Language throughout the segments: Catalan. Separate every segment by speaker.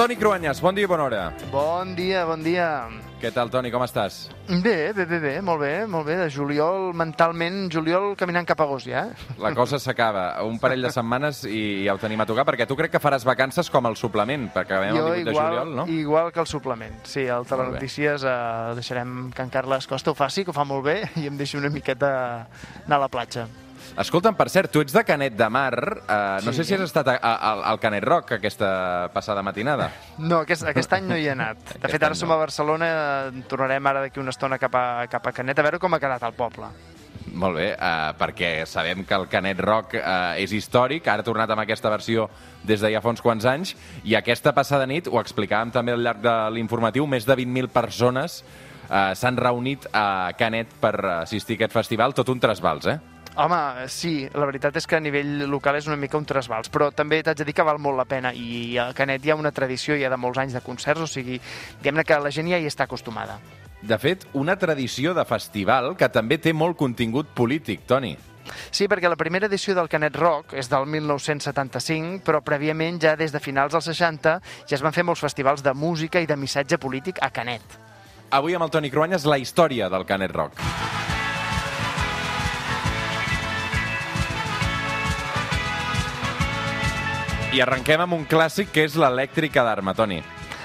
Speaker 1: Toni Cruanyes, bon dia i bona hora.
Speaker 2: Bon dia, bon dia.
Speaker 1: Què tal, Toni, com estàs?
Speaker 2: Bé, bé, bé, bé, molt bé, molt bé. De juliol, mentalment, juliol caminant cap a agost ja.
Speaker 1: La cosa s'acaba. Un parell de setmanes i ja ho tenim a tocar, perquè tu crec que faràs vacances com el suplement, perquè acabem el 18 de
Speaker 2: igual,
Speaker 1: juliol, no?
Speaker 2: igual que el suplement. Sí, el. Telenotícies eh, deixarem que en Carles Costa ho faci, que ho fa molt bé, i em deixi una miqueta anar a la platja.
Speaker 1: Escolta'm, per cert, tu ets de Canet de Mar. Uh, no
Speaker 2: Sí.
Speaker 1: sé si has estat a, a, al- al Canet Rock aquesta passada matinada.
Speaker 2: No, aquest, aquest any no hi he anat. De
Speaker 1: Aquest
Speaker 2: fet, ara som
Speaker 1: no.
Speaker 2: a Barcelona, eh, tornarem ara d'aquí una estona cap a, cap a Canet, a veure com ha quedat el poble.
Speaker 1: Molt bé, uh, perquè sabem que el Canet Rock uh, és històric, ara ha tornat amb aquesta versió des de ja fa uns quants anys, i aquesta passada nit, ho explicàvem també al llarg de l'informatiu, més de 20.000 persones uh, s'han reunit a Canet per assistir a aquest festival, tot un trasbals, eh?
Speaker 2: Home, sí, la veritat és que a nivell local és una mica un trasbals, però també t'haig de dir que val molt la pena i a Canet hi ha una tradició ja de molts anys de concerts, o sigui, diguem-ne que la gent ja hi està acostumada.
Speaker 1: De fet, una tradició de festival que també té molt contingut polític, Toni.
Speaker 2: Sí, perquè la primera edició del Canet Rock és del 1975, però prèviament, ja des de finals dels 60, ja es van fer molts festivals de música i de missatge polític a Canet.
Speaker 1: Avui amb el Toni Cruanyes, la història del Canet Rock. I arrenquem amb un clàssic que és l'elèctrica d'arma, Toni.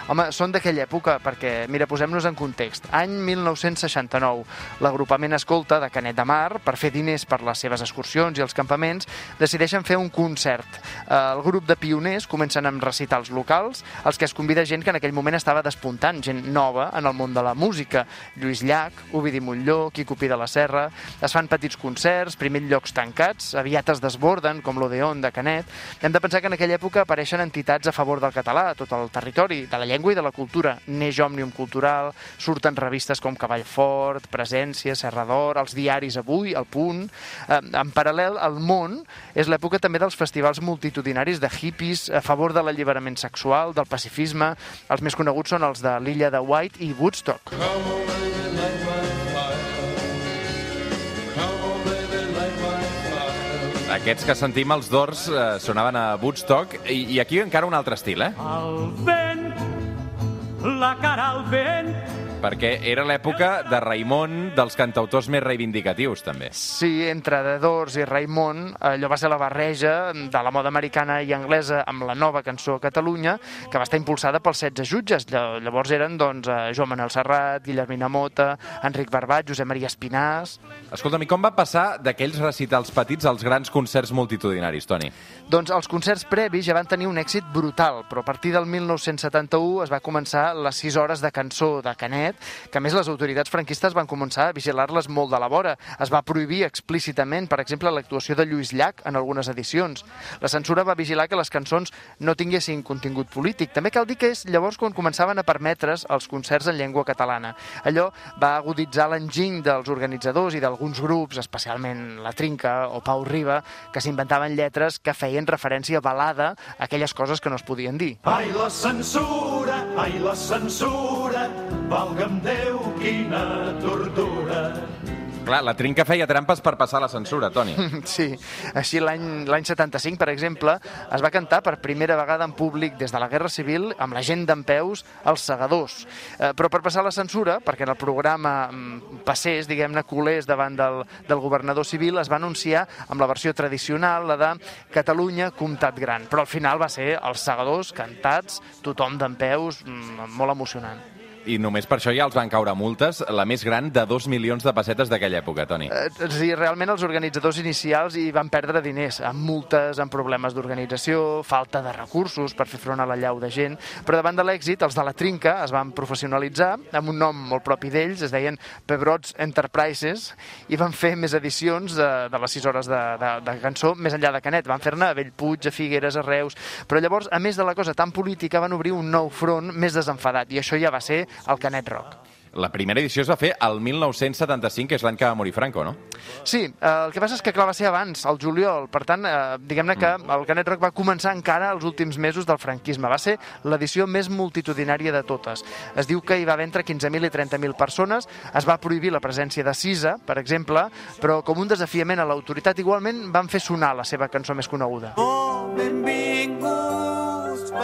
Speaker 2: Home, són d'aquella època, perquè, mira, posem-nos en context. Any 1969, l'agrupament Escolta de Canet de Mar, per fer diners per les seves excursions i els campaments, decideixen fer un concert. Eh, El grup de pioners comencen amb recitals locals, els que es convida gent que en aquell moment estava despuntant, gent nova en el món de la música. Lluís Llach, Ovidi Montlló, Quico Pi de la Serra... Es fan petits concerts, primer llocs tancats, aviat es desborden, com l'Odeon de Canet. Hem de pensar que en aquella època apareixen entitats a favor del català a tot el territori, de la llengua i de la cultura. Neix Òmnium Cultural, surten revistes com Cavall Fort, Presència, Serra d'Or, els diaris Avui, El Punt. Eh, en paral·lel, el món és l'època també dels festivals multitudinaris de hippies a favor de l'alliberament sexual, del pacifisme. Els més coneguts són els de l'illa de White i Woodstock.
Speaker 1: Aquests que sentim, els Dors, eh, sonaven a Woodstock, i, i aquí encara un altre estil, eh?
Speaker 3: Al vent, la cara al vent,
Speaker 1: Perquè era l'època de Raimon, dels cantautors més reivindicatius, també.
Speaker 2: Sí, entre The Doors i Raimon, allò va ser la barreja de la moda americana i anglesa amb la nova cançó a Catalunya, que va estar impulsada pels 16 jutges. Lla- Llavors eren doncs, eh, Joan Manel Serrat, Guillermina Mota, Enric Barbat, Josep Maria Espinàs...
Speaker 1: Escolta'm, i com va passar d'aquells recitals petits als grans concerts multitudinaris, Toni?
Speaker 2: Doncs els concerts previs ja van tenir un èxit brutal, però a partir del 1971 es va començar les 6 hores de cançó de Canet, que a més les autoritats franquistes van començar a vigilar-les molt de la vora. Es va prohibir explícitament, per exemple, l'actuació de Lluís Llach en algunes edicions. La censura va vigilar que les cançons no tinguessin contingut polític. També cal dir que és llavors quan començaven a permetre's els concerts en llengua catalana. Allò va aguditzar l'enginy dels organitzadors i d'alguns grups, especialment La Trinca o Pau Riba, que s'inventaven lletres que feien referència balada a aquelles coses que no es podien dir.
Speaker 3: ai la censura, ai la censura, valga'm Déu, quina tortura.
Speaker 1: Clar, la Trinca feia trampes per passar la censura, Toni.
Speaker 2: Sí, així l'any l'any 75, per exemple, es va cantar per primera vegada en públic des de la Guerra Civil amb la gent d'en peus, els segadors. Eh, però per passar la censura, perquè en el programa mm, passés, diguem-ne, colés davant del, del governador civil, es va anunciar amb la versió tradicional, la de Catalunya, comtat gran. Però al final va ser els segadors cantats, tothom d'en peus, mm, molt emocionant.
Speaker 1: I només per això ja els van caure multes, la més gran de 2 milions de pessetes d'aquella època, Toni.
Speaker 2: Eh, sí, realment els organitzadors inicials hi van perdre diners, amb multes, amb problemes d'organització, falta de recursos per fer front a la llau de gent, però davant de l'èxit, els de la Trinca es van professionalitzar amb un nom molt propi d'ells, es deien Pebrots Enterprises, i van fer més edicions de, de les 6 hores de, de, de cançó més enllà de Canet. Van fer-ne a Bellpuig, a Figueres, a Reus, però llavors, a més de la cosa tan política, van obrir un nou front més desenfadat, i això ja va ser el Canet Rock.
Speaker 1: La primera edició es va fer el 1975, que és l'any que va morir Franco, no?
Speaker 2: Sí, eh, el que passa és que clar, va ser abans, al juliol, per tant, eh, diguem-ne que el Canet Rock va començar encara els últims mesos del franquisme. Va ser l'edició més multitudinària de totes. Es diu que hi va haver entre 15.000 i 30.000 persones, es va prohibir la presència de Sisa, per exemple, però com un desafiament a l'autoritat igualment van fer sonar la seva cançó més coneguda.
Speaker 4: Oh, benvinguts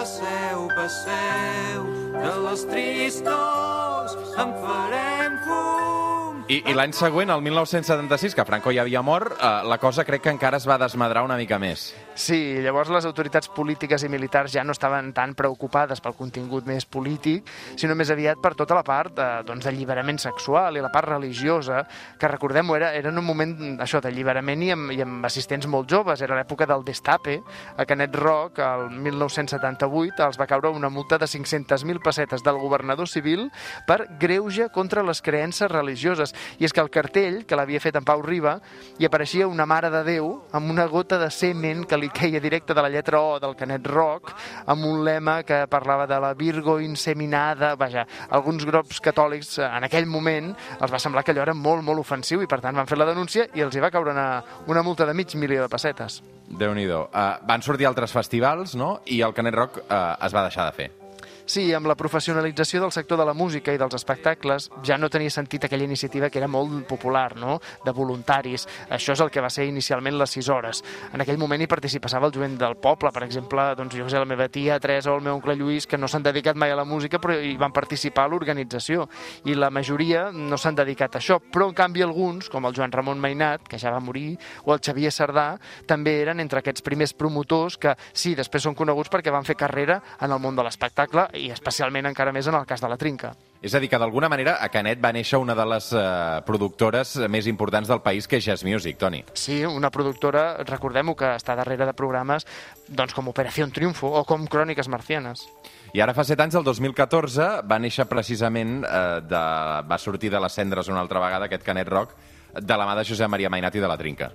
Speaker 4: passeu, passeu, de les tristors en farem fum.
Speaker 1: I, i l'any següent, el 1976, que Franco ja havia mort, eh, la cosa crec que encara es va desmadrar una mica més.
Speaker 2: Sí, llavors les autoritats polítiques i militars ja no estaven tan preocupades pel contingut més polític, sinó més aviat per tota la part de, doncs, d'alliberament sexual i la part religiosa, que recordem-ho, era, era en un moment això d'alliberament i, amb, i amb assistents molt joves, era l'època del Destape, a Canet Rock, el 1978, els va caure una multa de 500.000 pessetes del governador civil per greuge contra les creences religioses. I és que el cartell, que l'havia fet en Pau Riba, hi apareixia una mare de Déu amb una gota de semen que li queia directe de la lletra O del Canet Rock, amb un lema que parlava de la Virgo inseminada. Vaja, alguns grups catòlics eh, en aquell moment els va semblar que allò era molt, molt ofensiu i per tant van fer la denúncia i els hi va caure una, una multa de mig milió de pessetes.
Speaker 1: déu nhi uh, Van sortir altres festivals, no?, i el Canet Rock uh, es va deixar de fer.
Speaker 2: Sí, amb la professionalització del sector de la música i dels espectacles ja no tenia sentit aquella iniciativa que era molt popular, no?, de voluntaris. Això és el que va ser inicialment les 6 hores. En aquell moment hi participava el jovent del poble, per exemple, doncs jo sé, la meva tia Teresa o el meu oncle Lluís, que no s'han dedicat mai a la música, però hi van participar a l'organització. I la majoria no s'han dedicat a això, però en canvi alguns, com el Joan Ramon Mainat, que ja va morir, o el Xavier Sardà, també eren entre aquests primers promotors que, sí, després són coneguts perquè van fer carrera en el món de l'espectacle i especialment encara més en el cas de la Trinca.
Speaker 1: És a dir, que d'alguna manera a Canet va néixer una de les eh, productores més importants del país, que és Jazz Music, Toni.
Speaker 2: Sí, una productora, recordem-ho, que està darrere de programes doncs, com Operació Triunfo o com Cròniques Marcianes.
Speaker 1: I ara fa set anys, el 2014, va néixer precisament, eh, de, va sortir de les cendres una altra vegada, aquest Canet Rock, de la mà de Josep Maria Mainat i de la Trinca.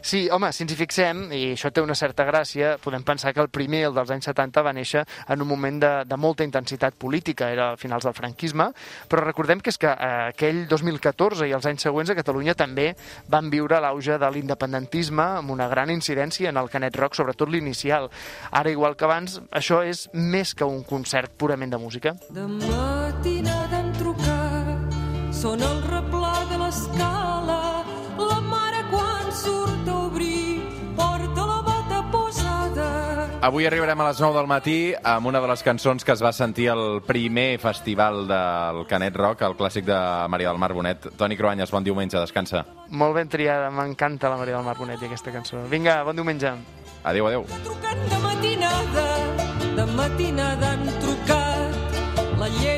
Speaker 2: Sí, home, si ens hi fixem, i això té una certa gràcia, podem pensar que el primer, el dels anys 70, va néixer en un moment de, de molta intensitat política, era a finals del franquisme, però recordem que és que eh, aquell 2014 i els anys següents a Catalunya també van viure l'auge de l'independentisme amb una gran incidència en el Canet Rock, sobretot l'inicial. Ara, igual que abans, això és més que un concert purament de música.
Speaker 5: De matinada han trucat, són el replà de l'escala, la mare quan surt a obrir porta la bata posada.
Speaker 1: Avui arribarem a les 9 del matí amb una de les cançons que es va sentir al primer festival del Canet Rock, el clàssic de Maria del Mar Bonet. Toni Cruanyes, bon diumenge, descansa.
Speaker 2: Molt ben triada, m'encanta la Maria del Mar Bonet i aquesta cançó. Vinga, bon diumenge.
Speaker 1: Adéu, adéu.
Speaker 5: Trucant de matinada, de matinada han trucat. La llei